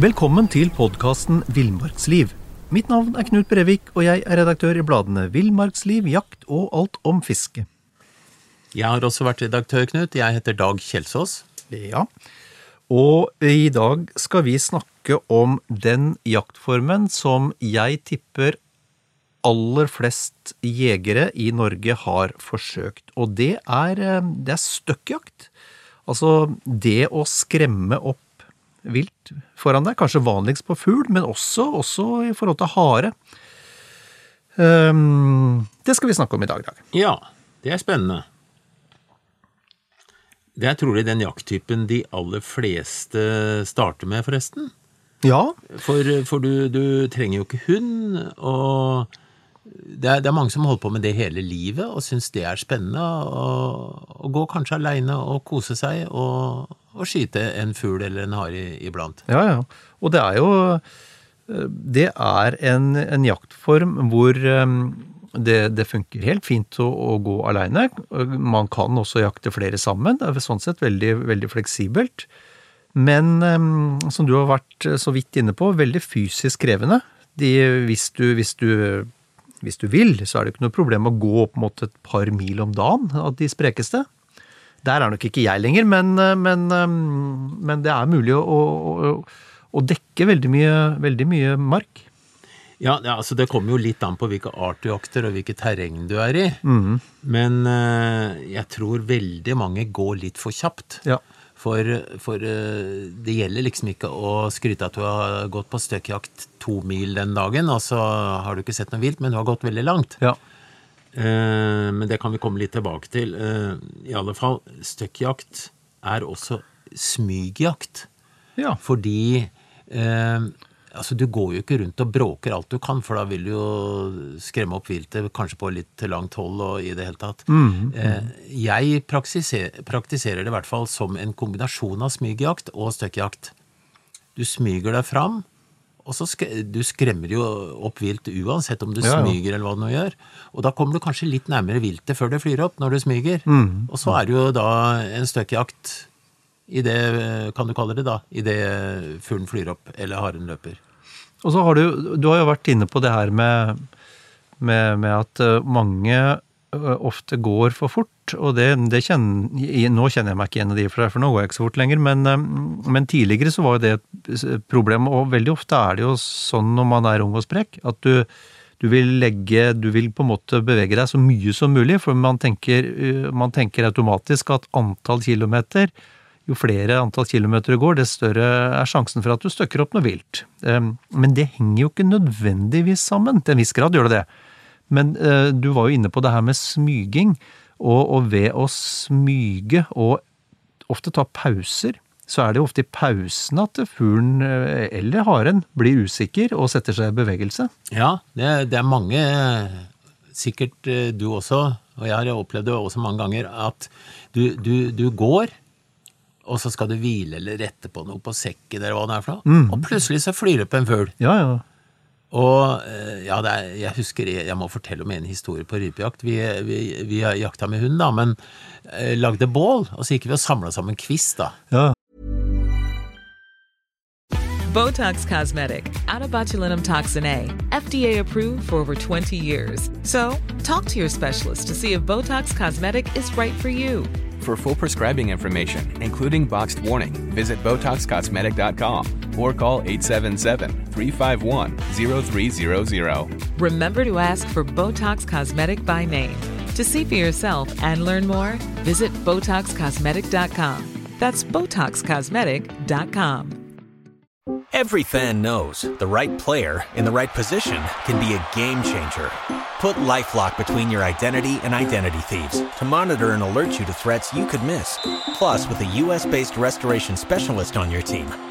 Velkommen til podkasten Villmarksliv. Mitt navn er Knut Brevik, og jeg er redaktør i bladene Villmarksliv, Jakt og Alt om fiske. Jeg har også vært redaktør, Knut. Jeg heter Dag Kjelsås. Ja, og i dag skal vi snakke om den jaktformen som jeg tipper aller flest jegere i Norge har forsøkt, og det er, eh, det er støkkjakt. Altså det å skremme opp vilt foran deg. Kanskje vanligst på fugl, men også, også i forhold til hare. Um, det skal vi snakke om i dag, Dag. Ja, det er spennende. Det er trolig den jakttypen de aller fleste starter med, forresten. Ja. For, for du, du, trenger jo ikke hund, og det er, det er, mange som holder på med det hele livet og syns det er spennende. Å gå kanskje aleine og kose seg og, og, skyte en fugl eller en hare iblant. Ja, ja. Og det er jo Det er en, en jaktform hvor um, det, det, funker helt fint å, å gå aleine. Man kan også jakte flere sammen. Det er sånn sett veldig, veldig fleksibelt. Men um, som du har vært så vidt inne på, veldig fysisk krevende. De, hvis, du, hvis du hvis du vil, så er det ikke noe problem å gå opp mot et par mil om dagen av de sprekeste. Der er nok ikke jeg lenger, men, men, men det er mulig å, å, å dekke veldig mye, veldig mye, mark. Ja, altså Det kommer jo litt an på hvilke art du jakter og hvilket terreng du er i. Mm. Men uh, jeg tror veldig mange går litt for kjapt. Ja. For, for, eh, det gjelder liksom ikke å skryte at du har gått på støkkjakt to mil den dagen, og så har du ikke sett noe vilt, men du har gått veldig langt. Ja. Eh, men det kan vi komme litt tilbake til. Eh, I alle fall, støkkjakt er også smygjakt. Ja. Fordi eh, Altså, du går jo ikke rundt og bråker alt du kan, for da vil du jo skremme opp viltet, kanskje på litt langt hold og i det hele tatt. Mm, mm. Jeg praktiserer, praktiserer, det i hvert fall som en kombinasjon av smygjakt og støkkjakt. Du smyger deg fram, og så sk du skremmer jo opp vilt uansett om du ja, ja. smyger eller hva du nå gjør. Og da kommer du kanskje litt nærmere viltet før det flyr opp, når du smyger. Mm, og så er det jo da en støkkjakt i det, kan du kalle det da, i det fuglen flyr opp eller haren løper. Og så har du, du har jo vært inne på det her med, med, med at eh, mange ofte går for fort, og det, det kjenner, nå kjenner jeg meg ikke igjen i de, for nå går jeg ikke så fort lenger, men, men, tidligere så var jo det et problem, og veldig ofte er det jo sånn når man er ung og sprekk, at du, du vil legge Du vil på en måte bevege deg så mye som mulig, for man tenker, man tenker automatisk at antall kilometer jo flere antall kilometer du går, dess større er sjansen for at du støkker opp noe vilt. Men det henger jo ikke nødvendigvis sammen. Til en viss grad gjør det det. Men eh, du var jo inne på det her med smyging, og, og ved å smyge og ofte ta pauser, så er det jo ofte i pausen at fuglen eh, eller haren blir usikker og setter seg i bevegelse. Ja, det, det er mange, sikkert eh, du også, og jeg har opplevd det også mange ganger, at du, du, du går og så skal du hvile eller rette på noe på sekken eller hva det er for noe. Mm. Og plutselig så flyr det opp en fugl. Ja, ja. Og eh, ja, er, jeg husker Jeg må fortelle om en historie på rypejakt. Vi, vi, vi jakta med hund, da, men eh, lagde bål. Og så gikk vi og samla sammen kvist, da. Ja. Botox Cosmetic, out of botulinum toxin A, FDA approved for over 20 years. So, talk to your specialist to see if Botox Cosmetic is right for you. For full prescribing information, including boxed warning, visit BotoxCosmetic.com or call 877-351-0300. Remember to ask for Botox Cosmetic by name. To see for yourself and learn more, visit BotoxCosmetic.com. That's BotoxCosmetic.com. Every fan knows the right player in the right position can be a game changer. Put LifeLock between your identity and identity thieves to monitor and alert you to threats you could miss. Plus, with a U.S.-based restoration specialist on your team,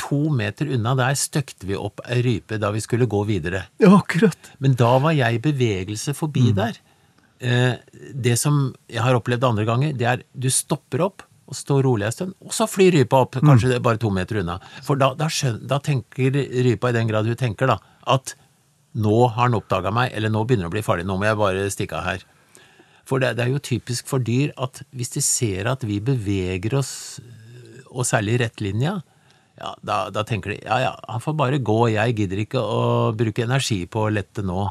to meter unna der støkte vi opp ei rype da vi skulle gå videre. Ja, akkurat. Men da var jeg i bevegelse forbi Mm. der. Eh, det som jeg har opplevd andre ganger, det er du stopper opp og står rolig en stund, og så flyr rypa opp, kanskje det er bare to meter unna. For da, da, skjønner, da tenker rypa, i den grad hun tenker, da, at nå har han oppdaga meg, eller nå begynner det å bli farlig, nå må jeg bare stikke av her. For det, det er jo typisk for dyr at hvis de ser at vi beveger oss, og særlig i rettlinja, ja, da, da tenker de ja ja, han får bare gå, jeg gidder ikke å bruke energi på å lette nå.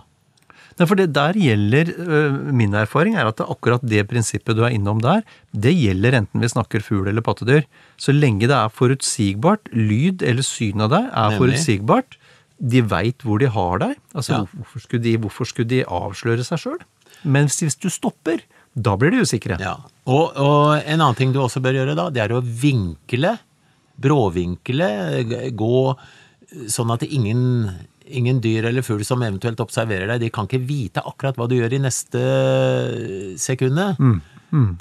Nei, for det der gjelder, øh, Min erfaring er at det akkurat det prinsippet du er innom der, det gjelder enten vi snakker fugl eller pattedyr. Så lenge det er forutsigbart, lyd eller syn av deg er Nemlig. forutsigbart, de veit hvor de har deg. Altså, Ja. hvorfor, skulle de, hvorfor skulle de avsløre seg sjøl? Mens hvis du stopper, da blir de usikre. Ja, og, og en annen ting du også bør gjøre da, det er å vinkle, bråvinkle, gå sånn at ingen, ingen dyr eller fugl som eventuelt observerer deg, de kan ikke vite akkurat hva du gjør i neste sekunde.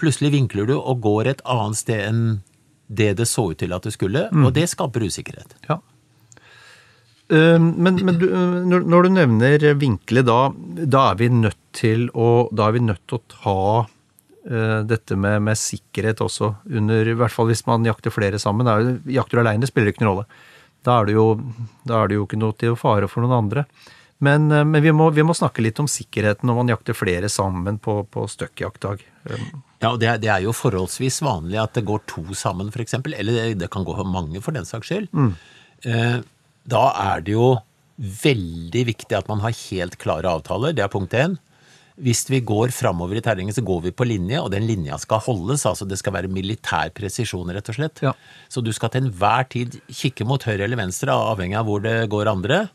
Plutselig vinkler du og går et annet sted enn det det så ut til at du skulle, og det skaper usikkerhet. Ja. Eh, Men, men du, eh, når du nevner vinkle, da, da er vi nødt til å Da er vi nødt til å ta eh, dette med, med sikkerhet også under I hvert fall hvis man jakter flere sammen. Er jakter du aleine, spiller det ikke noen rolle. Da er det jo, da er det jo ikke noe til fare for noen andre. Men, eh, men vi, må, vi må snakke litt om sikkerheten når man jakter flere sammen på, på støkkjaktdag. Eh, Ja, og det, er- det er jo forholdsvis vanlig at det går to sammen, for eksempel. Eller det, det kan gå mange, for den saks skyld. Eh, da er det jo veldig viktig at man har helt klare avtaler. Det er punkt én. Hvis vi går framover i terrenget, så går vi på linje, og den linja skal holdes. altså Det skal være militær presisjon, rett og slett. Ja. Så du skal til enhver tid kikke mot høyre eller venstre, avhengig av hvor det går andre,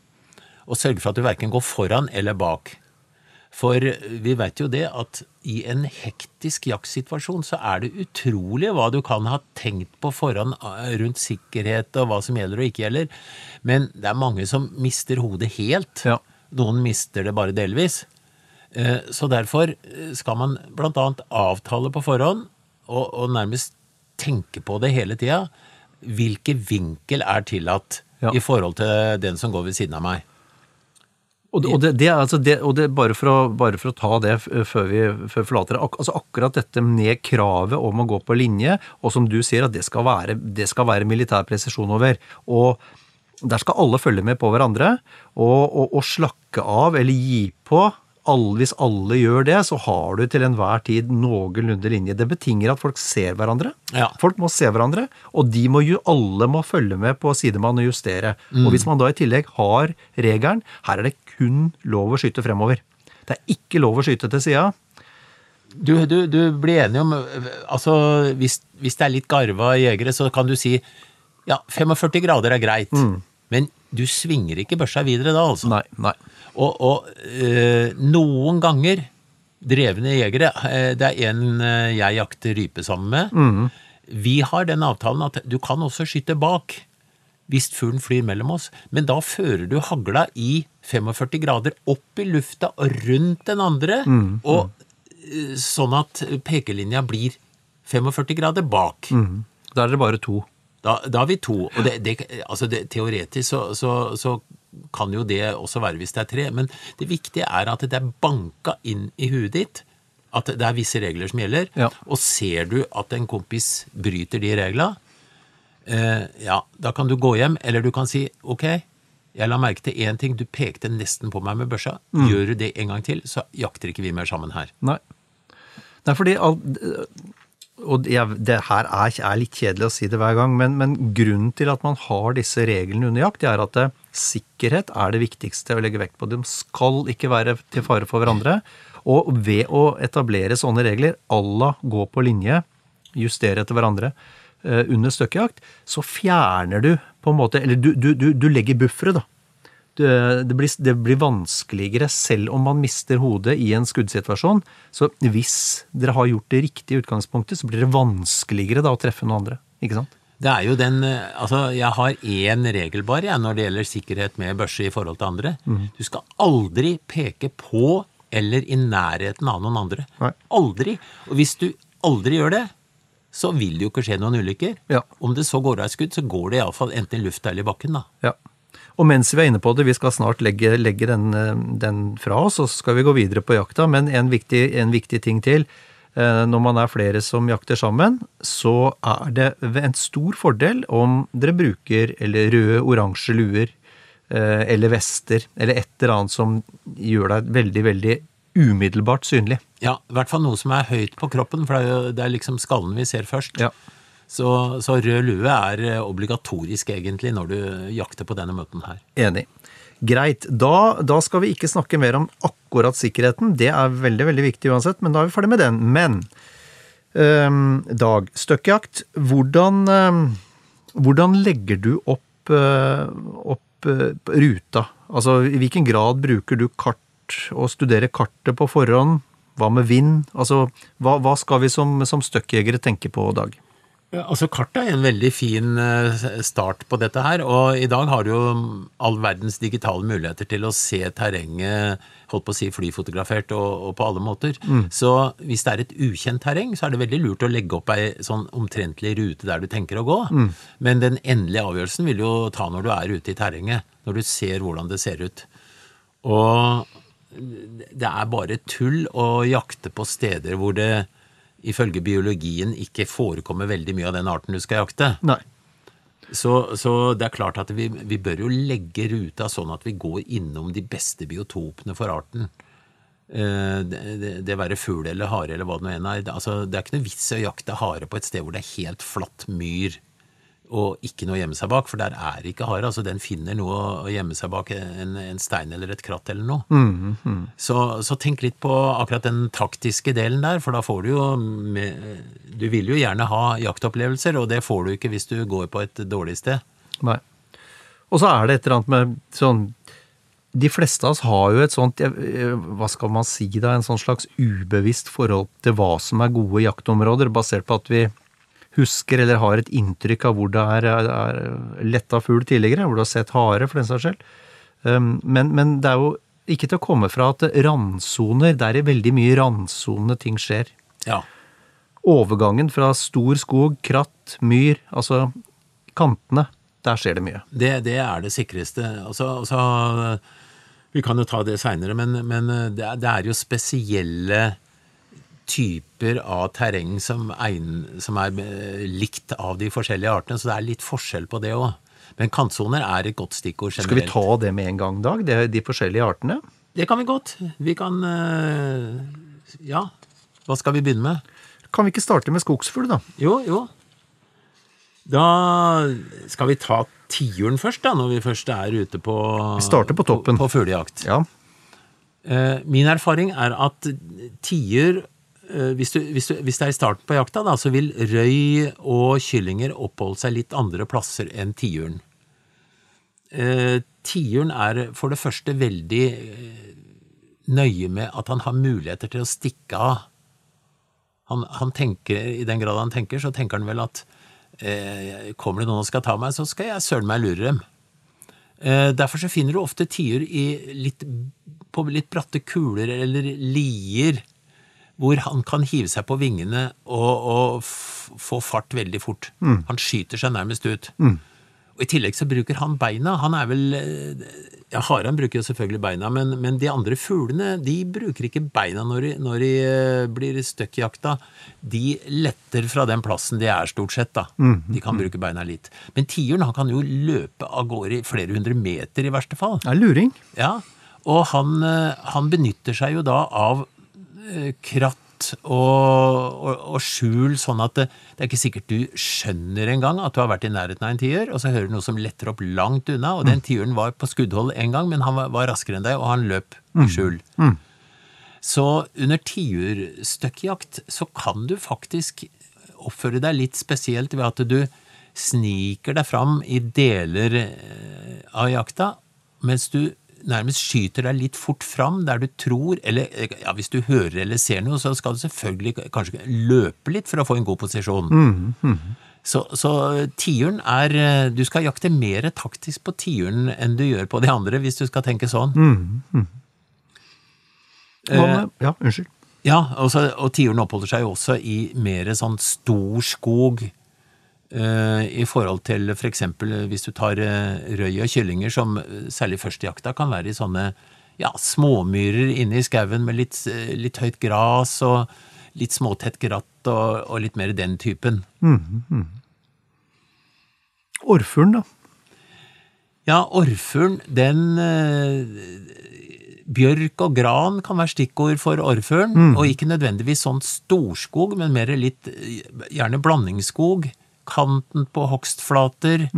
og sørge for at du verken går foran eller bak. For vi vet jo det at i en hektisk jaktsituasjon så er det utrolig hva du kan ha tenkt på forhånd eh, rundt sikkerhet og hva som gjelder og ikke gjelder. Men det er mange som mister hodet helt. Ja. Noen mister det bare delvis. Eh, Så derfor eh, skal man blant annet avtale på forhånd og, og nærmest tenke på det hele tida. Hvilken vinkel er tillatt Ja. i forhold til den som går ved siden av meg? Og, det, og, det, det, altså det, og det, bare, for å, bare for å ta det før vi før forlater det, ak, altså akkurat dette med kravet om å gå på linje, og som du sier at det skal være, det skal være militær presisjon over. og der skal alle følge med på hverandre, og, og slakke av eller gi på. Alle, hvis alle gjør det, så har du til enhver tid noenlunde linje. Det betinger at folk ser hverandre. Ja. Folk må se hverandre, og de må jo, alle må følge med på sidemann og justere. Og hvis man da i tillegg har regelen, her er det kun lov å skyte fremover. Det er ikke lov å skyte til sida. Du, du, du blir enig om Altså, hvis, hvis det er litt garva jegere, så kan du si ja, 45 grader er greit. Men du svinger ikke børsa videre da, altså. Nei, nei. Og, og øh, noen ganger drevne jegere eh, Det er en eh, jeg jakter rype sammen med. Vi har den avtalen at du kan også skyte bak hvis fuglen flyr mellom oss, men da fører du hagla i 45 grader opp i lufta og rundt den andre, og eh, sånn at pekelinja blir 45 grader bak. Da er det bare to. Da, da er vi to. Og det, det, altså det, teoretisk så, så, så kan jo det også være hvis det er tre, men det viktige er at det er banka inn i huet ditt at det er visse regler som gjelder, Ja. og ser du at en kompis bryter de reglene, eh, ja, da kan du gå hjem, eller du kan si ok, jeg la merke til én ting, du pekte nesten på meg med børsa, gjør du det en gang til, så jakter ikke vi mer sammen her. Nei. Nei, fordi all, og jeg, det her er, er litt kjedelig å si det hver gang, men, men grunnen til at man har disse reglene under jakt, det er at det, sikkerhet er det viktigste å legge vekt på. De skal ikke være til fare for hverandre. Og ved å etablere sånne regler, à la gå på linje, justere etter hverandre eh, under støkkejakt, så fjerner du på en måte Eller du, du, du, du legger buffere, da. Det, det, blir, det blir vanskeligere selv om man mister hodet i en skuddsituasjon. Så hvis dere har gjort det riktige i utgangspunktet, så blir det vanskeligere da å treffe noen andre. Ikke sant? Det er jo den eh, Altså, jeg har én regel bare jeg, når det gjelder sikkerhet med børse i forhold til andre. Du skal aldri peke på eller i nærheten av noen andre. Nei. Aldri. Og hvis du aldri gjør det, så vil det jo ikke skje noen ulykker. Ja. Om det så går av et skudd, så går det iallfall enten i lufta eller i bakken, da. Ja. Og mens vi er inne på det, vi skal snart legge, legge den, eh, den fra oss, og så skal vi gå videre på jakta. Men en viktig, en viktig ting til. Eh, Når man er flere som jakter sammen, så er det en stor fordel om dere bruker eller røde, oransje luer eh, eller vester, eller et eller annet som gjør deg veldig, veldig umiddelbart synlig. Ja, i hvert fall noe som er høyt på kroppen, for det er, jo, det er liksom skallen vi ser først. Ja. Så, så rød lue er eh, obligatorisk egentlig når du jakter på denne møten her. Enig. Greit. Da, da skal vi ikke snakke mer om akkurat sikkerheten. Det er veldig, veldig viktig uansett, men da er vi ferdig med den. Men øhm, Dag, støkkjakt. Hvordan, øhm, hvordan legger du opp, øh, opp øh, ruta? Altså, i hvilken grad bruker du kart og studerer kartet på forhånd? Hva med vind? Altså, hva, hva skal vi som, som støkkjegere tenke på, Dag? Altså Kartet er en veldig fin eh, start på dette her, og i dag har du jo all verdens digitale muligheter til å se terrenget holdt på å si flyfotografert og, og på alle måter. Så hvis det er et ukjent terreng, så er det veldig lurt å legge opp ei sånn omtrentlig rute der du tenker å gå. Men den endelige avgjørelsen vil du jo ta når du er ute i terrenget, når du ser hvordan det ser ut. Og det er bare tull å jakte på steder hvor det ifølge biologien ikke forekommer veldig mye av den arten du skal jakte. Nei. Så, så det er klart at vi, vi bør jo legge ruta sånn at vi går innom de beste biotopene for arten. Eh, Det, det, det være fugl eller hare eller hva det nå enn er. Det- Altså, det er ikke noe vits i å jakte hare på et sted hvor det er helt flatt myr og ikke noe å gjemme seg bak, for der er ikke hare. Altså, den finner noe å gjemme seg bak, en, en stein eller et kratt eller noe. Så, så tenk litt på akkurat den taktiske delen der, for da får du jo med, Du vil jo gjerne ha jaktopplevelser, og det får du ikke hvis du går på et dårlig sted. Nei. Og så er det et eller annet med sånn De fleste av oss har jo et sånt Hva skal man si da? En sånn slags ubevisst forhold til hva som er gode jaktområder, basert på at vi husker eller har et inntrykk av hvor det er, er letta fugl tidligere, hvor du har sett hare, for den saks skyld. Um, Men, men det er jo ikke til å komme fra at randsoner, der i veldig mye randsonende ting skjer. Ja. Overgangen fra stor skog, kratt, myr, altså kantene, der skjer det mye. Det, det er det sikreste. Altså, altså, vi kan jo ta det seinere, men, men det, er, det er jo spesielle typer av terreng som, som er eh, likt av de forskjellige artene, så det er litt forskjell på det òg. Men kantsoner er et godt stikkord generelt. Skal vi ta det med en gang, Dag? Det er de forskjellige artene? Det kan vi godt. Vi kan eh, Ja. Hva skal vi begynne med? Kan vi ikke starte med skogsfugl, da? Jo, jo. Da skal vi ta tiuren først, da, når vi først er ute på Vi starter på toppen. På, på fuglejakt. Ja. Eh, Min erfaring er at tiur hvis, du, hvis, du, hvis det er i starten på jakta, da, så vil røy og kyllinger oppholde seg litt andre plasser enn tiuren. Eh, Tiuren er for det første veldig eh, nøye med at han har muligheter til å stikke av. Han, han tenker, I den grad han tenker, så tenker han vel at eh, kommer det noen og skal ta meg, så skal jeg søren meg lure dem. Eh, derfor så finner du ofte tiur på litt bratte kuler eller lier, hvor han kan hive seg på vingene og, og få fart veldig fort. Han skyter seg nærmest ut. Og I tillegg så bruker han beina. Han er vel eh, Ja, haren bruker jo selvfølgelig beina, men, men de andre fuglene de bruker ikke beina når de, når de eh, blir støkkjakta. De letter fra den plassen de er, stort sett. da. De kan bruke beina litt. Men tiuren han kan jo løpe av gårde i flere hundre meter, i verste fall. Det er luring. Ja, og han, eh, han benytter seg jo da av kratt og, og, og skjul, sånn at det, det er ikke sikkert du skjønner engang at du har vært i nærheten av en tiur, og så hører du noe som letter opp langt unna, og den tiuren var på skuddhold en gang, men han var, var raskere enn deg, og han løp i skjul. Så under tiurstøkkjakt så kan du faktisk oppføre deg litt spesielt ved at du sniker deg fram i deler eh, av jakta, mens du nærmest skyter deg litt fort fram der du tror, eller eh, ja, hvis du hører eller ser noe, så skal du selvfølgelig kanskje løpe litt for å få en god posisjon. Så, så tiuren er eh, Du skal jakte mer taktisk på tiuren enn du gjør på de andre, hvis du skal tenke sånn. Mm, med Ja, unnskyld. Ja, og, så, og tiuren oppholder seg jo også i mer sånn stor skog eh, i forhold til for eksempel hvis du tar eh, røy og kyllinger, som eh, særlig førstejakta kan være i sånne ja, småmyrer inne i skauen med litt, eh, litt høyt gras og litt småtett gratt og, og litt mer den typen. Orrfuglen, da? Ja, orrfuglen, den eh, Bjørk og gran kan være stikkord for orrfuglen, og ikke nødvendigvis sånn storskog, men mer litt eh, gjerne blandingsskog. Kanten på hogstflater.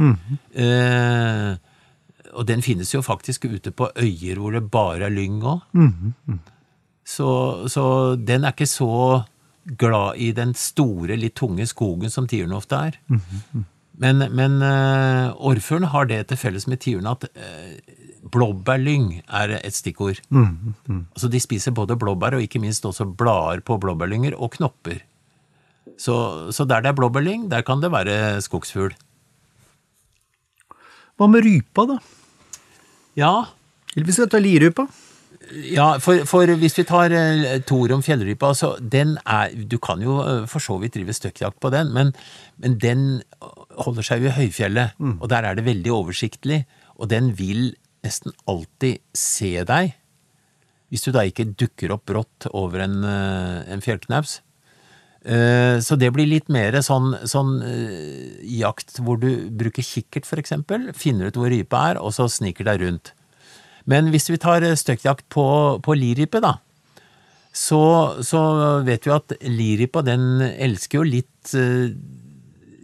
Eh, og den finnes jo faktisk ute på øyer hvor det bare er lyng òg. Så, så den er ikke så glad i den store, litt tunge skogen som tiuren ofte er. Men, men eh, orrfuglen har det til felles med tiuren at eh, blåbærlyng er et stikkord. Altså De spiser både blåbær og ikke minst også blader på blåbærlynger og knopper. Så, så der det er blåbærlyng, der kan det være skogsfugl. Hva med rypa, da? Ja, Eller vi skal ta lirypa? Ja, for, for hvis vi tar eh, Torum fjellrypa, så den er Du kan jo eh, for så vidt drive støkkjakt på den, men, men den holder seg jo i høyfjellet, og der er det veldig oversiktlig, og den vil nesten alltid se deg. Hvis du da ikke dukker opp brått over en, eh, en fjellknaus. Eh, Så det blir litt mer sånn, sånn eh, jakt hvor du bruker kikkert, for eksempel, finner ut hvor rypa er, og så sniker deg rundt. Men hvis vi tar eh, støkkjakt på, på lirype, da, så, så vet vi at lirypa den elsker jo litt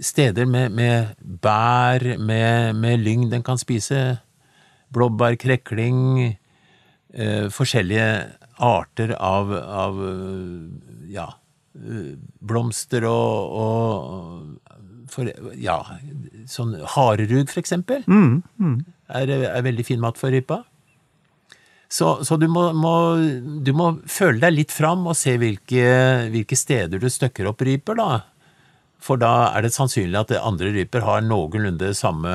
steder med, med bær, med, med lyng den kan spise. Blåbær, krekling, eh, forskjellige arter av, av ja, blomster og, og for, ja, sånn harerug, for eksempel, Er, er veldig fin mat for rypa. Så, så du, må, må, du må føle deg litt fram og se hvilke, hvilke steder du støkker opp ryper, da. For da er det sannsynlig at andre ryper har noenlunde samme,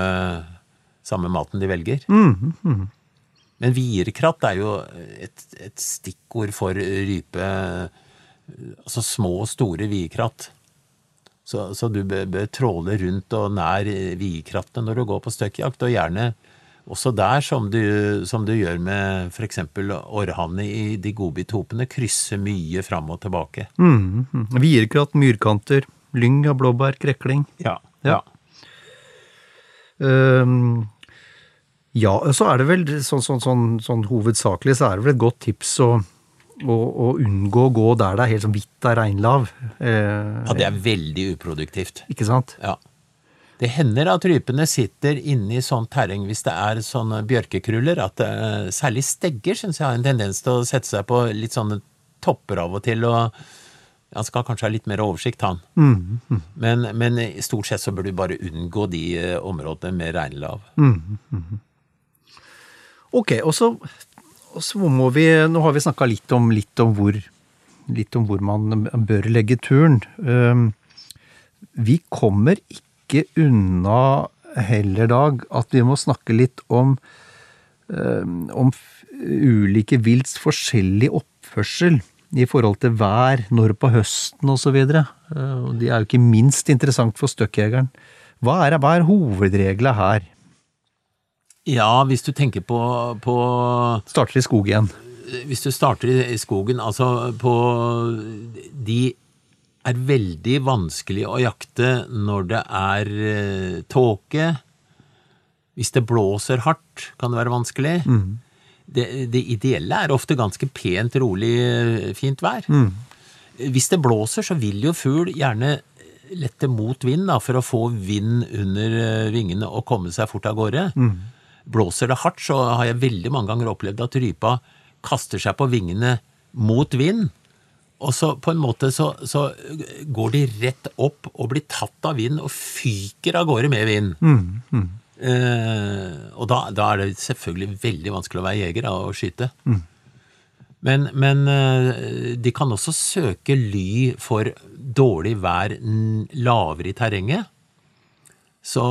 samme maten de velger. Men vierkratt er jo et, et stikkord for rype Altså små og store vikratt, Så, så du bør, bør tråle rundt og nær vierkrattene når du går på støkkjakt, og gjerne også der, som du, som du gjør med f.eks. orrhanne i de godbithopene, krysse mye fram og tilbake. Mm. Vierkratt, myrkanter, lyng av blåbær, krekling. Ja. Ja. Ehm, ja, så er det vel sånn, sånn, sånn, sånn hovedsakelig så er det vel et godt tips å, å, å unngå å gå der det er helt sånn hvitt av reinlav. Eh, ja, det er veldig uproduktivt. Ikke sant? Ja. Det hender at rypene sitter inne i sånt terreng hvis det er sånne bjørkekruller, at eh, særlig stegger syns jeg har en tendens til å sette seg på litt sånne topper av og til, og han skal kanskje ha litt mer oversikt, han. Men, men stort sett så bør du bare unngå de eh, områdene med reinlav. Ok, og så, og så må vi Nå har vi snakka litt litt om hvor litt om hvor man bør legge turen. Ehm, Vi kommer ikke unna heller, Dag, at vi må snakke litt om ehm, om ulike vilts forskjellig oppførsel i forhold til vær, når på høsten osv. De er jo ikke minst interessant for støkkjegeren. Hva er, hva er hovedregla her? Ja, hvis du tenker på, på Starter i skog igjen. Hvis du starter i skogen, altså på De er veldig vanskelig å jakte når det er eh, tåke. Hvis det blåser hardt, kan det være vanskelig. Det, det ideelle er ofte ganske pent, rolig, eh, fint vær. Hvis det blåser, så vil jo fugl gjerne lette mot vind da, for å få vind under eh, vingene og komme seg fort av gårde. Blåser det hardt, så har jeg veldig mange ganger opplevd at rypa kaster seg på vingene mot vind. Og så på en måte så, så går de rett opp og blir tatt av vind og fyker av gårde med vind. Eh, og da, da er det selvfølgelig veldig vanskelig å være jeger da, og skyte. Men, men eh, de kan også søke ly for dårlig vær lavere i terrenget. Så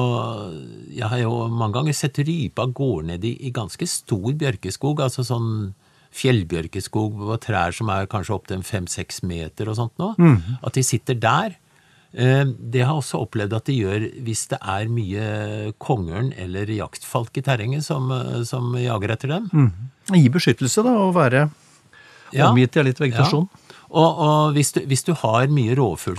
jeg har jo mange ganger sett rypa gå ned i, i ganske stor bjørkeskog, altså sånn fjellbjørkeskog og trær som er kanskje opptil fem-seks meter og sånt nå. At de sitter der Eh, Det har jeg også opplevd at de gjør hvis det er mye kongeørn eller jaktfalk i terrenget som, eh, som jager etter dem. Gi beskyttelse, da, og være omgitt av litt vegetasjon. Og, og hvis, du, hvis du har mye rovfugl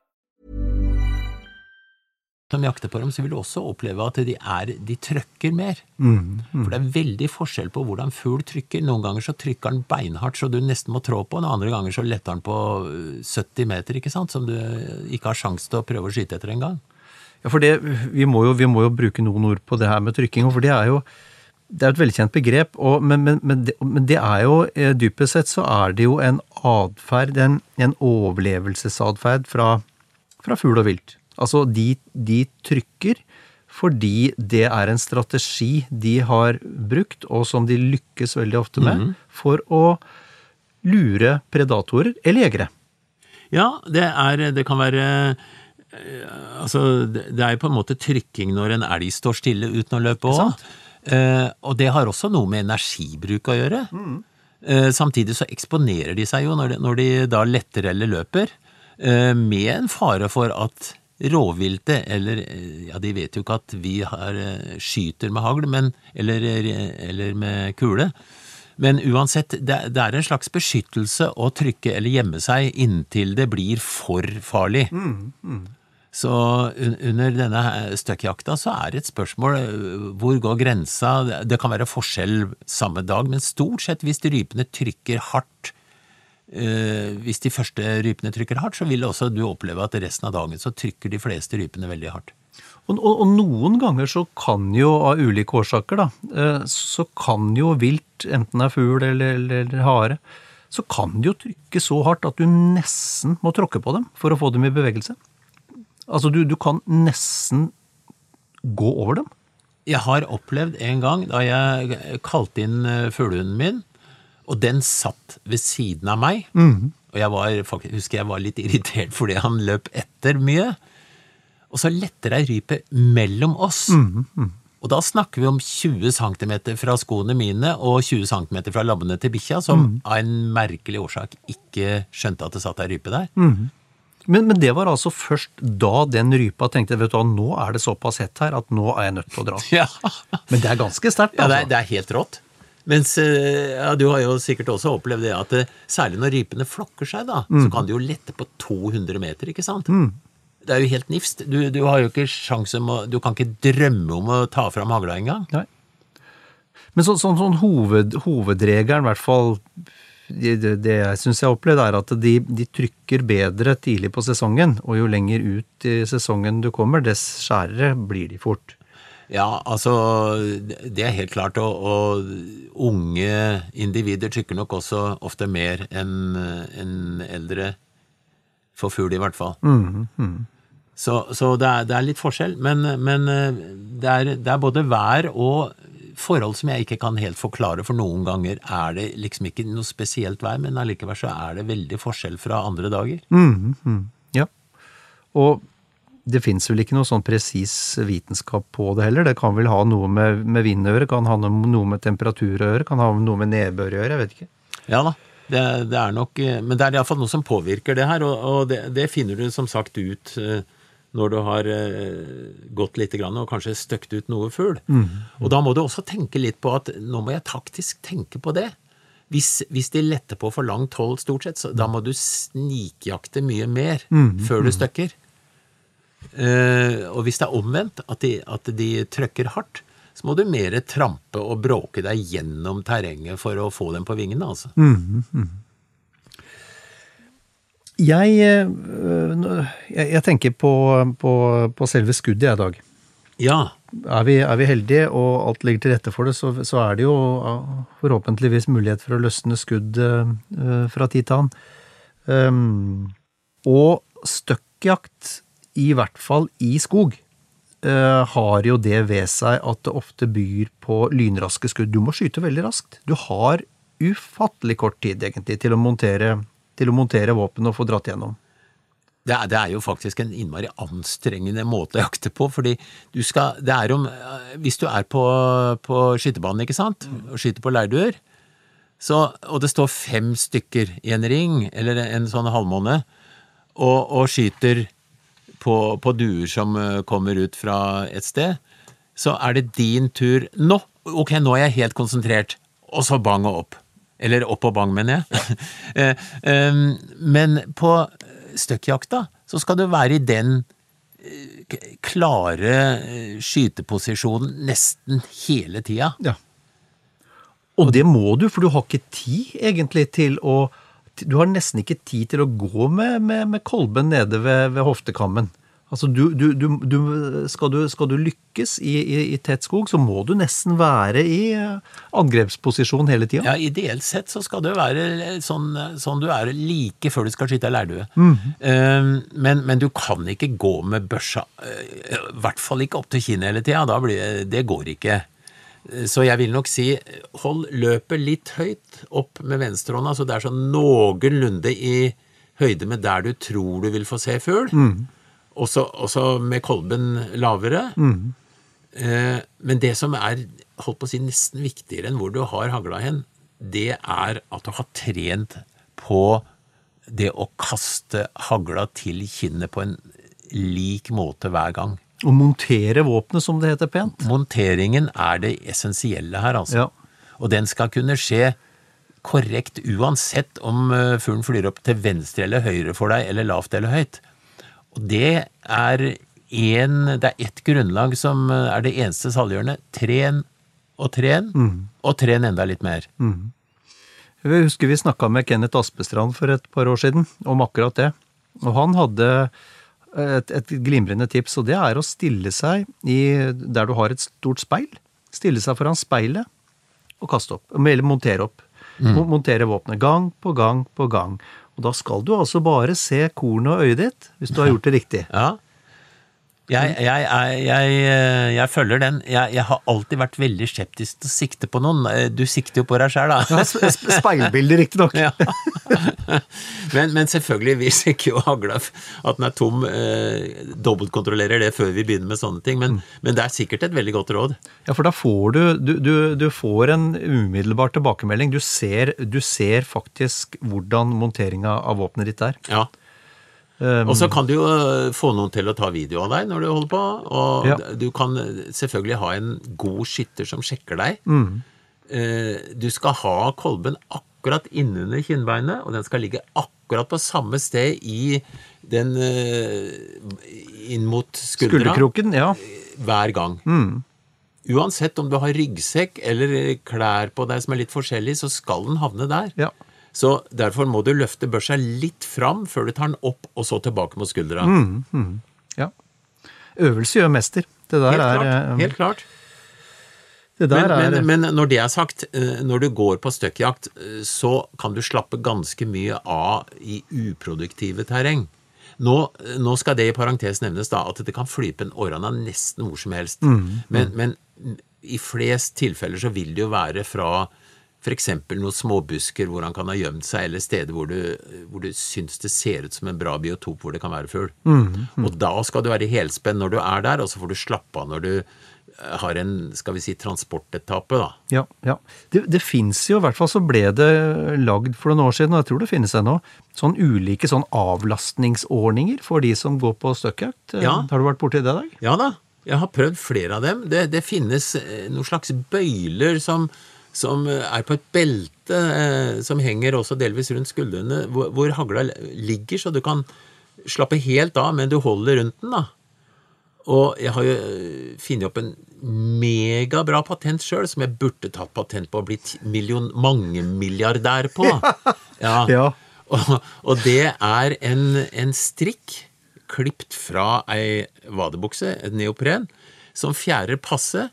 Som jakter på dem, så vil du også oppleve at de, er, de trykker mer. For det er veldig forskjell på hvordan fugl trykker. Noen ganger så trykker den beinhardt så du nesten må trå på, og andre ganger så letter den på øh, 70 meter, ikke sant, som du ikke har sjanse til å prøve å skyte etter engang. Ja, for det, vi, må jo, vi må jo bruke noen ord på det her med trykking, for det er jo det er et velkjent begrep, og, men, men, men, det, men det er jo eh, dypest sett så er det jo en atferd, en, en overlevelsesatferd fra, fra fugl og vilt. Altså, de, de trykker fordi det er en strategi de har brukt, og som de lykkes veldig ofte med, for å lure predatorer eller jegere. Ja, det, er, det kan være eh, Altså, det er på en måte trykking når en elg står stille uten å løpe òg. Eh, og det har også noe med energibruk å gjøre. Eh, samtidig så eksponerer de seg jo når de, når de da letter eller løper, eh, med en fare for at rovviltet, eller eh, ja, de vet jo ikke at vi har, eh, skyter med hagl, men, eller, eh, eller med kule. Men uansett, det, det er en slags beskyttelse å trykke eller gjemme seg inntil det blir for farlig. Så un- under denne støkkjakta så er det et spørsmål hvor går grensa? Det kan være forskjell samme dag, men stort sett hvis rypene trykker hardt Hvis de første rypene trykker hardt, så vil også du oppleve at resten av dagen så trykker de fleste rypene veldig hardt. Og, og, og noen ganger så kan jo, av ulike årsaker, da, eh, så kan jo vilt, enten det er fugl eller, eller, eller hare, så kan de jo trykke så hardt at du nesten må tråkke på dem for å få dem i bevegelse. Altså, du, du kan nesten gå over dem. Jeg har opplevd en gang da jeg kalte inn øh, fuglehunden min, og den satt ved siden av meg. Og jeg var, faktisk, husker jeg var litt irritert fordi han løp etter mye. Og så letter ei rype mellom oss. Og da snakker vi om 20 cm fra skoene mine og 20 cm fra labbene til bikkja, som av en merkelig årsak ikke skjønte at det satt ei rype der. Men, men det var altså først da den rypa tenkte vet du hva, nå er det såpass hett her at nå er jeg nødt til å dra. Ja, Men det er ganske sterkt, ja det, er, altså. det er helt rått. Mens eh, ja, du har jo sikkert også opplevd det at eh, særlig når rypene flokker seg, da, så kan de jo lette på 200 meter, ikke sant? Det er jo helt nifst. Du, du har jo ikke sjans om å Du kan ikke drømme om å ta fram hagla engang. Nei. Men så, sånn, sånn hoved, hovedregelen, i hvert fall det, det, det jeg syns jeg har opplevd, er at de, de trykker bedre tidlig på sesongen. Og jo lenger ut i sesongen du kommer, dess skjærere blir de fort. Ja, altså Det er helt klart, og, og unge individer tykker nok også ofte mer enn en eldre. For fugl, i hvert fall. Så, så det, er, det er litt forskjell, men, men det, er, det er både vær og forhold som jeg ikke kan helt forklare, for noen ganger er det liksom ikke noe spesielt vær, men allikevel så er det veldig forskjell fra andre dager. Ja. Og det fins vel ikke noe sånn presis vitenskap på det heller. Det kan vel ha noe med, med vind å gjøre, kan ha noe med temperatur å gjøre, kan ha noe med nedbør å gjøre, jeg vet ikke. Ja da, det, det er nok eh, Men det er iallfall noe som påvirker det her, og, og det, det finner du som sagt ut eh, når du har eh, gått litt grann, og kanskje støkt ut noe fugl. Og da må du også tenke litt på at nå må jeg taktisk tenke på det. hvis, hvis de letter på for langt hold, stort sett, så da må du snikjakte mye mer Mm, før du støkker. Eh, og hvis det er omvendt, at de, at de trøkker hardt, så må du mer trampe og bråke deg gjennom terrenget for å få dem på vingene, altså. Jeg, øh, Jeg, jeg, jeg tenker på, på, på selve skuddet, jeg, Dag. Ja. Er vi, er vi heldige og alt ligger til rette for det, så, så er det jo forhåpentligvis mulighet for å løsne skudd øh, fra tid til annen. Um, og støkkjakt, i hvert fall i skog, øh, har jo det ved seg at det ofte byr på lynraske skudd. Du må skyte veldig raskt. Du har ufattelig kort tid, egentlig, til å montere, til å montere våpen og få dratt gjennom. Det er, det er jo faktisk en innmari anstrengende måte å jakte på, fordi du skal Det er om Hvis du er på, på skytebanen, ikke sant, og skyter på leirduer, og det står fem stykker i en ring, eller en sånn halvmåne, og, og skyter på, på duer som eh, kommer ut fra et sted, så er det din tur nå. Ok, nå er jeg helt konsentrert. Og så bang og opp. Eller opp og bang, mener jeg. Eh, Men på støkkjakta så skal du være i den eh, klare skyteposisjonen nesten hele tida. Ja. Og det må du, for du har ikke tid egentlig til å Du har nesten ikke tid til å gå med, med, med kolben nede ved, ved hoftekammen. Altså du, du, du, skal, du, skal du lykkes i, i, i tett skog, så må du nesten være i eh, angrepsposisjon hele tida. Ja, Ideelt sett så skal du være sånn, sånn du er like før du skal skyte ei leirdue. Eh, men, men du kan ikke gå med børsa, eh, i hvert fall ikke opp til kinnet hele tida. Da blir, det går ikke. Så jeg vil nok si hold løpet litt høyt opp med venstrehånda, så det er sånn noenlunde i høyde med der du tror du vil få se fugl. Mm. Også, også, med kolben lavere. Eh, Men det som er holdt på å si, nesten viktigere enn hvor du har hagla hen, det er at du har trent på det å kaste hagla til kinnet på en lik måte hver gang. Og montere våpenet, som det heter pent. Monteringen er det essensielle her, altså. Ja. Og den skal kunne skje korrekt uansett om eh, fuglen flyr opp til venstre eller høyre for deg, eller lavt eller høyt. Og det er en, det er ett grunnlag som eh, er det eneste saliggjørende. Tren og tren, og tren enda litt mer. Jeg husker vi snakka med Kenneth Aspestrand for et par år siden om akkurat det. Og han hadde et, et glimrende tips, og det er å stille seg i, der du har et stort speil. Stille seg foran speilet og kaste opp. Eller montere opp. Mm. Montere våpenet gang på gang på gang. Og da skal du altså bare se kornet og øyet ditt, hvis du har gjort det riktig. Ja. Jeg, jeg, jeg, jeg, eh, jeg følger den. Jeg, har alltid vært veldig skeptisk til å sikte på noen. Eh, Du sikter jo på deg sjøl, da. Ja, sp- sp- Speilbildet, riktignok. Ja. men, men selvfølgelig, vi sjekker jo hagla at den er tom. Eh, dobbeltkontrollerer det før vi begynner med sånne ting. Men, men det er sikkert et veldig godt råd. Ja, for da får du Du, du, du får en umiddelbar tilbakemelding. Du ser, du ser faktisk hvordan monteringa av våpenet ditt er. Ja. Um, Og så kan du jo eh, få noen til å ta video av deg når du holder på. Og Ja. du kan eh, selvfølgelig ha en god skytter som sjekker deg. Mm. Eh, Du skal ha kolben akkurat innunder kinnbeinet, og den skal ligge akkurat på samme sted i den inn mot skuldra Skulderkroken, ja. hver gang. Mm. Uansett om du har ryggsekk eller klær på deg som er litt forskjellig, så skal den havne der. ja. Så derfor må du løfte børsa litt fram før du tar den opp, og så tilbake mot skuldra. ja. Øvelse gjør mester. Det der Helt er klart. eh, Helt klart. Men, er men, men når det er sagt, eh, når du går på støkkjakt, eh, så kan du slappe ganske mye av i uproduktive terreng. Nå, nå skal det i parentes nevnes da, at det kan flype en orrana nesten hvor som helst. Men, men i flest tilfeller så vil det jo være fra f.eks. noen småbusker hvor han kan ha gjemt seg, eller steder hvor du, hvor du syns det ser ut som en bra biotop hvor det kan være fugl. Og da skal du være i helspenn når du er der, og så får du slappe av når du eh, har en skal vi si, transportetappe. da. Ja, ja. Det, det fins jo, i hvert fall så ble det lagd for noen år siden, og jeg tror det finnes ennå, sånn ulike sånn avlastningsordninger for de som går på støkkjakt. Eh, Ja. Har du vært borti det, Dag? Ja da, jeg har prøvd flere av dem. Det, det finnes eh, noen slags bøyler som som er på et belte eh, som henger også delvis rundt skuldrene, hvor, hvor hagla ligger, så du kan slappe helt av, men du holder rundt den, da. Og jeg har jo eh, funnet opp en megabra patent sjøl, som jeg burde tatt patent på og blitt million, mangemilliardær på. Ja. Ja. Og, og det er en, en strikk klipt fra ei vadebukse, et neopren, som fjærer passe.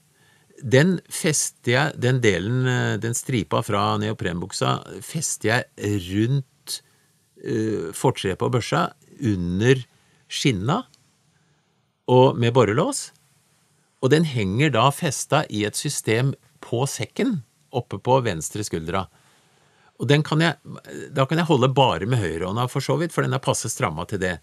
Den fester jeg, den delen, eh, den stripa fra neoprenbuksa, fester jeg rundt uh, fortreet på børsa, under skinna, og med borrelås. Og den henger da festa i et system på sekken, oppe på venstre skuldra. Og kan jeg, da kan jeg holde bare med høyrehånda, for så vidt, for den er passe stramma til det.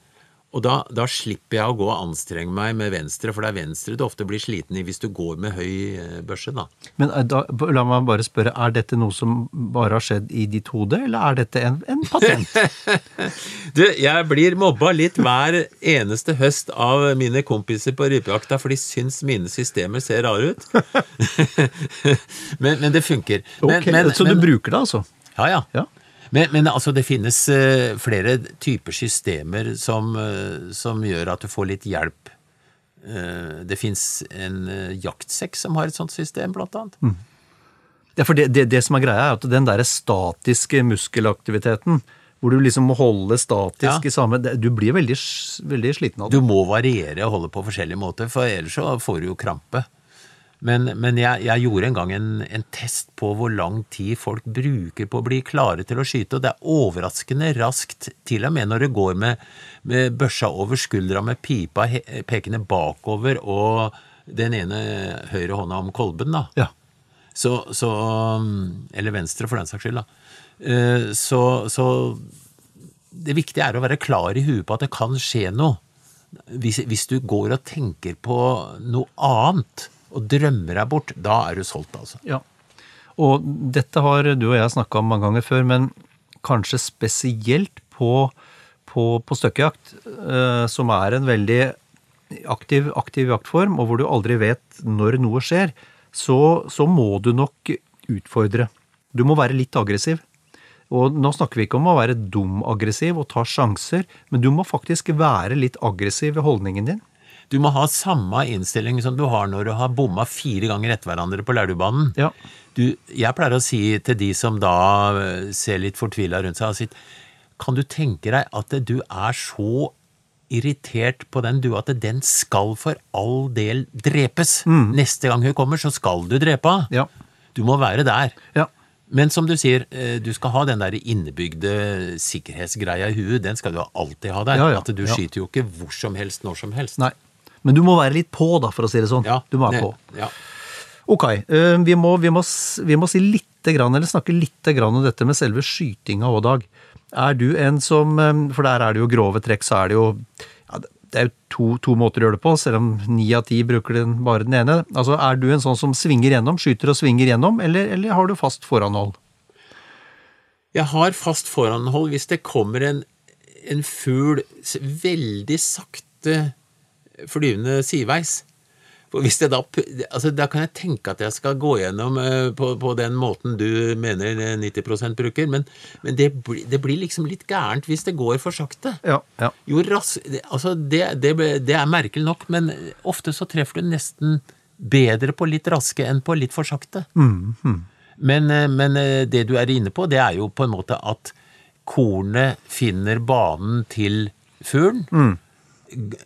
Og da, da slipper jeg å gå og anstrenge meg med venstre, for det er venstre du ofte blir sliten i hvis du går med høy eh, børse, da. Men eh, da, la meg bare spørre, er dette noe som bare har skjedd i ditt hode, eller er dette en, en patent? Du, jeg blir mobba litt hver eneste høst av mine kompiser på rypejakta, for de syns mine systemer ser rare ut. men, men det funker. Men, men, så men, du bruker det, altså? Ja, ja. Ja. Men, men altså, det finnes eh, flere typer systemer som, eh, som gjør at du får litt hjelp. Eh, det fins en jaktsekk som har et sånt system, blant annet. Mm. Ja, for det, det, det som er greia, er at den derre statiske muskelaktiviteten, hvor du liksom må holde statisk Ja. i samme Du blir veldig, veldig sliten av Du må variere og holde på forskjellige måter, for ellers så får du jo krampe. Men, men jeg, jeg gjorde en gang en, en test på hvor lang tid folk bruker på å bli klare til å skyte, og det er overraskende raskt, til og med når det går med, med børsa over skuldra med pipa he, pekende bakover og den ene høyre hånda om kolben, da. Ja. Så, så Eller venstre, for den saks skyld, da. Eh, Så, så det viktige er å være klar i huet på at det kan skje noe. Hvis, hvis du går og tenker på noe annet og drømmer deg bort, da er du solgt, altså. Ja. Og dette har du og jeg snakka om mange ganger før, men kanskje spesielt på, på, på støkkejakt, eh, som er en veldig aktiv, aktiv jaktform, og hvor du aldri vet når noe skjer, så, så må du nok utfordre. Du må være litt aggressiv. Og nå snakker vi ikke om å være dum aggressiv og ta sjanser, men du må faktisk være litt aggressiv i holdningen din. Du må ha samme innstilling som du har når du har bomma fire ganger etter hverandre på Laulubanen. Ja. Du, jeg pleier å si til de som da eh, ser litt fortvila rundt seg, sitt, kan du tenke deg at du er så irritert på den, du, at den skal for all del drepes. Neste gang hun kommer, så skal du drepe henne. Ja. Du må være der. Ja. Men som du sier, eh, du skal ha den der innebygde sikkerhetsgreia i huet. Den skal du alltid ha der. Ja, ja, At du ja. skyter jo ikke hvor som helst, når som helst. Nei. Men du må være litt på, da, for å si det sånn. Ja, du må være på. Ja. Ok, eh, vi må, vi, må, vi må si litt eller snakke litt om dette med selve skytinga òg, Dag. Er du en som eh, For der er det jo grove trekk, så er det jo ja, Det er jo to, to måter å gjøre det på, selv om ni av ti bruker den, bare den ene. Altså, Er du en sånn som svinger gjennom, skyter og svinger gjennom, eller, eller har du fast foranhold? Jeg har fast foranhold hvis det kommer en, en fugl veldig sakte flyvende sideveis. For hvis det da, altså da kan jeg tenke at jeg skal gå gjennom eh, på, på den måten du mener eh, 90% bruker, men, men det, det blir liksom litt gærent hvis det går for sakte. Ja, ja. Jo ras, det- altså det, det, det er merkelig nok, men ofte så treffer du nesten bedre på litt raske enn på litt for sakte. Men, mm. men men, det du er inne på, det er jo på en måte at kornet finner banen til fuglen, g-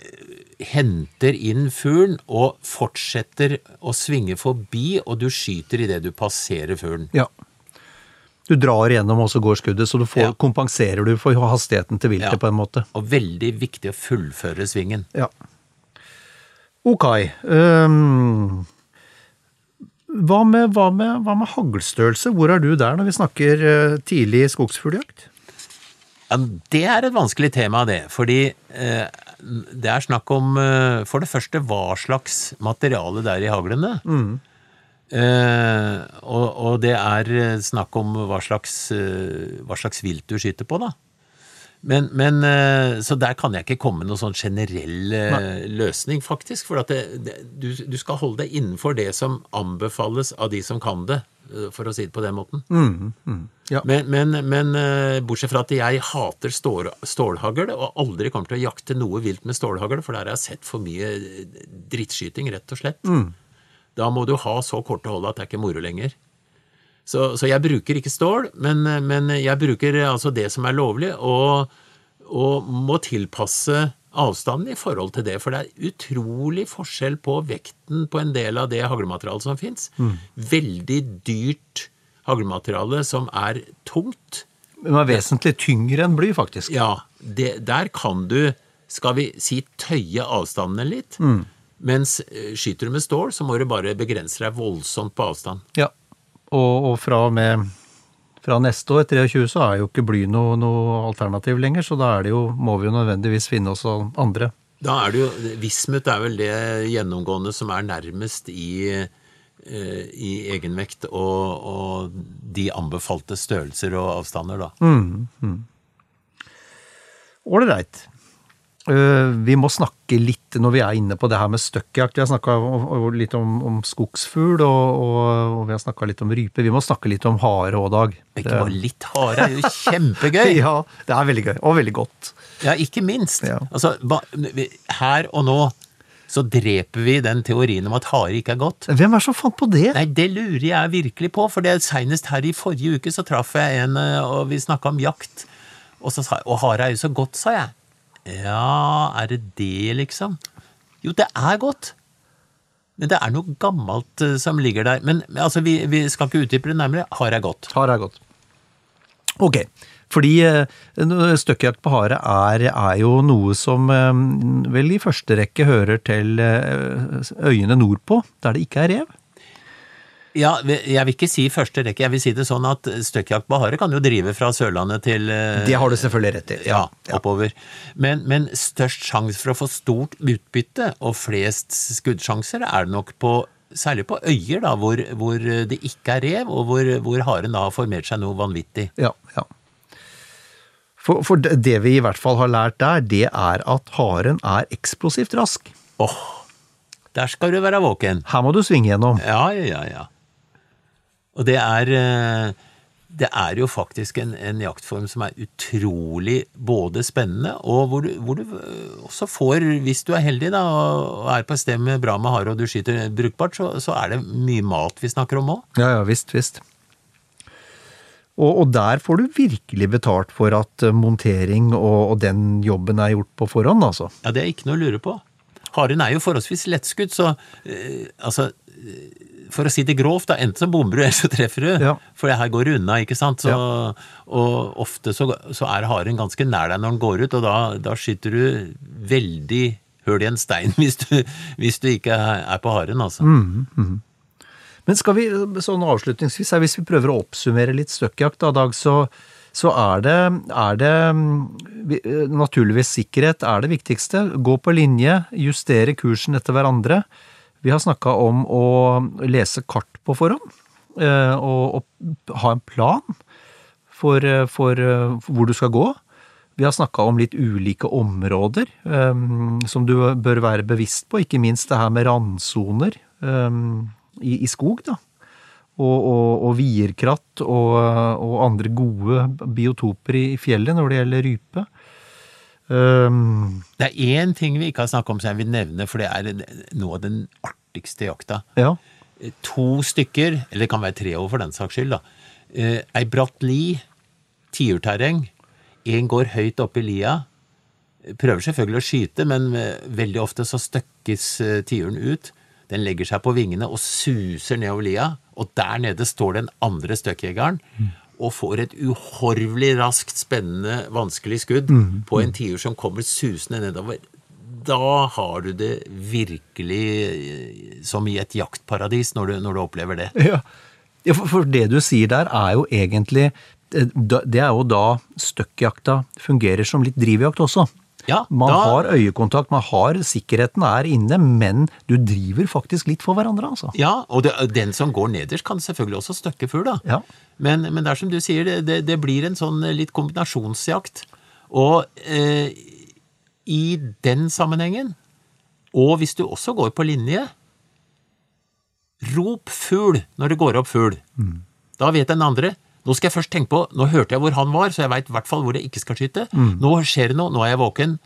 henter inn fuglen og fortsetter å svinge forbi, og du skyter idet du passerer fuglen. ja. Du drar gjennom, og så går skuddet, så du får, Ja. kompenserer du for hastigheten til viltet Ja. på en måte. Og veldig viktig å fullføre svingen. Ja. Ok. Um, hva, med, hva, med, hva med haglstørrelse? Hvor er du der når vi snakker eh, tidlig skogsfugljakt? Ja, det er et vanskelig tema, det. Fordi eh, det er snakk om eh, for det første hva slags materiale det er i haglene. Eh, og, og det er eh, snakk om hva slags, eh, hva slags vilt du skyter på, da. Men, men eh, Så der kan jeg ikke komme med noen sånn generell Nei. løsning, faktisk. For at det, det, du, du skal holde deg innenfor det som anbefales av de som kan det. for å si det på den måten. Ja. Men, men, men eh, bortsett fra at jeg hater stål, stålhagl, og aldri kommer til å jakte noe vilt med stålhagl, for der har jeg sett for mye eh, drittskyting, rett og slett. Da må du ha så korte hold at det er ikke moro lenger. Så, så jeg bruker ikke stål, men, men jeg bruker altså det som er lovlig, og, og må tilpasse avstanden i forhold til det. For det er utrolig forskjell på vekten på en del av det haglmaterialet som fins. Veldig dyrt haglemateriale som er tungt. Men er vesentlig tyngre enn bly, faktisk. Ja, det, der kan du, skal vi si, tøye avstandene litt. Mens eh, skyter du med stål, så må du bare begrense deg voldsomt på avstand. Ja. Og, og fra og med fra neste år, 23, så er jo ikke bly noe, noe alternativ lenger, så da er det jo, må vi jo nødvendigvis finne oss andre. Da er det jo, Vismut er vel det gjennomgående som er nærmest i, eh, i egenvekt og, og de anbefalte størrelser og avstander, da. Ålreit. Uh, vi må snakke litt, når vi er inne på det her med støkkjakt Vi har snakka litt om, om skogsfugl, og, og, og vi har snakka litt om rype. Vi må snakke litt om hare òg, Dag. Ikke bare litt hare, er jo kjempegøy! Ja, det er veldig gøy. Og veldig godt. Ja, ikke minst. Ja. Altså, her og nå så dreper vi den teorien om at hare ikke er godt. Hvem er det som fant på det? Nei, det lurer jeg virkelig på, for det senest her i forrige uke så traff jeg en, eh, og vi snakka om jakt, og så sa og hare er jo så godt, sa jeg. Ja, er det det, liksom? Jo, det er godt. Men det er noe gammelt eh, som ligger der. Men altså, vi, vi skal ikke utdype det nærmere. Hare er godt. Hare er godt. Ok, fordi eh, støkkjakt på hare er, er jo noe som eh, vel i første rekke hører til øyene nordpå, der det ikke er rev. Ja, jeg vil ikke si første rekke. Jeg vil si det sånn at støkkjakt på hare kan jo drive fra Sørlandet til eh, Det har du selvfølgelig rett i. Ja, oppover. Men, men størst sjanse for å få stort utbytte og flest skuddsjanser er det nok på Særlig på øyer, da, hvor, hvor det ikke er rev, og hvor, hvor haren da har formert seg noe vanvittig. Ja, ja. For, for det vi i hvert fall har lært der, det er at haren er eksplosivt rask. Åh, der skal du være våken. Her må du svinge gjennom. Ja, ja, ja. Og det er eh, Det er jo faktisk en, en jaktform som er utrolig både spennende, og hvor du, hvor du eh, også får, hvis du er heldig da, og er på et sted med bra med hare og du skyter brukbart, så, så er det mye mat vi snakker om òg. Ja, ja, visst, visst. Og, og der får du virkelig betalt for at eh, montering og, og den jobben er gjort på forhånd, altså. Ja, det er ikke noe å lure på. Haren er jo forholdsvis lettskutt, så øh, altså eh, For å si det grovt, da, enten så bomber du, eller så treffer du. Ja. For det her går unna, ikke sant. Så, Og ofte så, så er haren ganske nær deg når den går ut, og da, da skyter du veldig høl i en stein hvis du, hvis du ikke er på haren, altså. Men skal vi, sånn avslutningsvis, her, hvis vi prøver å oppsummere litt støkkjakt da, Dag, så, så er det, er det mm, naturligvis sikkerhet er det viktigste. Gå på linje, justere kursen etter hverandre. Vi har snakka om å lese kart på forhånd, eh, og, og ha en plan for, for, for eh, hvor du skal gå. Vi har snakka om litt ulike områder um, som du bør være bevisst på, ikke minst det her med randsoner um, i, i skog, da. Og, og, og vierkratt og, og andre gode biotoper i fjellet når det gjelder rype. Um, Det er én ting vi ikke har snakket om som jeg vil nevne, for det er noe av den artigste jakta. ja. to stykker, eller det kan være tre år for den saks skyld, da. Eh, ei bratt li, tiurterreng. En går høyt oppe i lia. Prøver selvfølgelig å skyte, men eh, veldig ofte så støkkes eh, tiuren ut. Den legger seg på vingene og suser nedover lia, og der nede står den andre støkkjegeren og får et uhorvelig raskt, spennende, vanskelig skudd på en tiur som kommer susende nedover. Da har du det virkelig eh, som i et jaktparadis når du, når du opplever det. Ja, ja for, for det du sier der er jo egentlig eh, Det er jo da støkkjakta fungerer som litt drivjakt også. Ja, Man da- har øyekontakt, man har sikkerheten er inne, men du driver faktisk litt for hverandre, altså. Ja, og det, den som går nederst kan selvfølgelig også støkke full, da. Ja. Men, men det er som du sier, det, det, blir en sånn litt kombinasjonsjakt. Og eh, i den sammenhengen, og hvis du også går på linje, Rop fugl når det går opp fugl. Da vet den andre nå skal jeg først tenke på, nå hørte jeg hvor han var, så jeg veit i hvert fall hvor jeg ikke skal skyte. Nå skjer det noe, nå er jeg våken.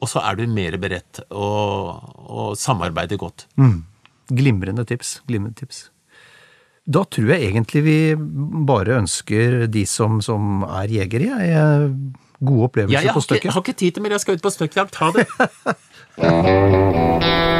Og så er du mer beredt og, og samarbeider godt. Glimrende tips. Glimrende tips. Da tror jeg egentlig vi bare ønsker de som, som er jegere, jeg, gode Ja, opplevelser jeg på støkket. Jeg har ikke tid til mer, jeg skal ut på støkkjakt. Ha det!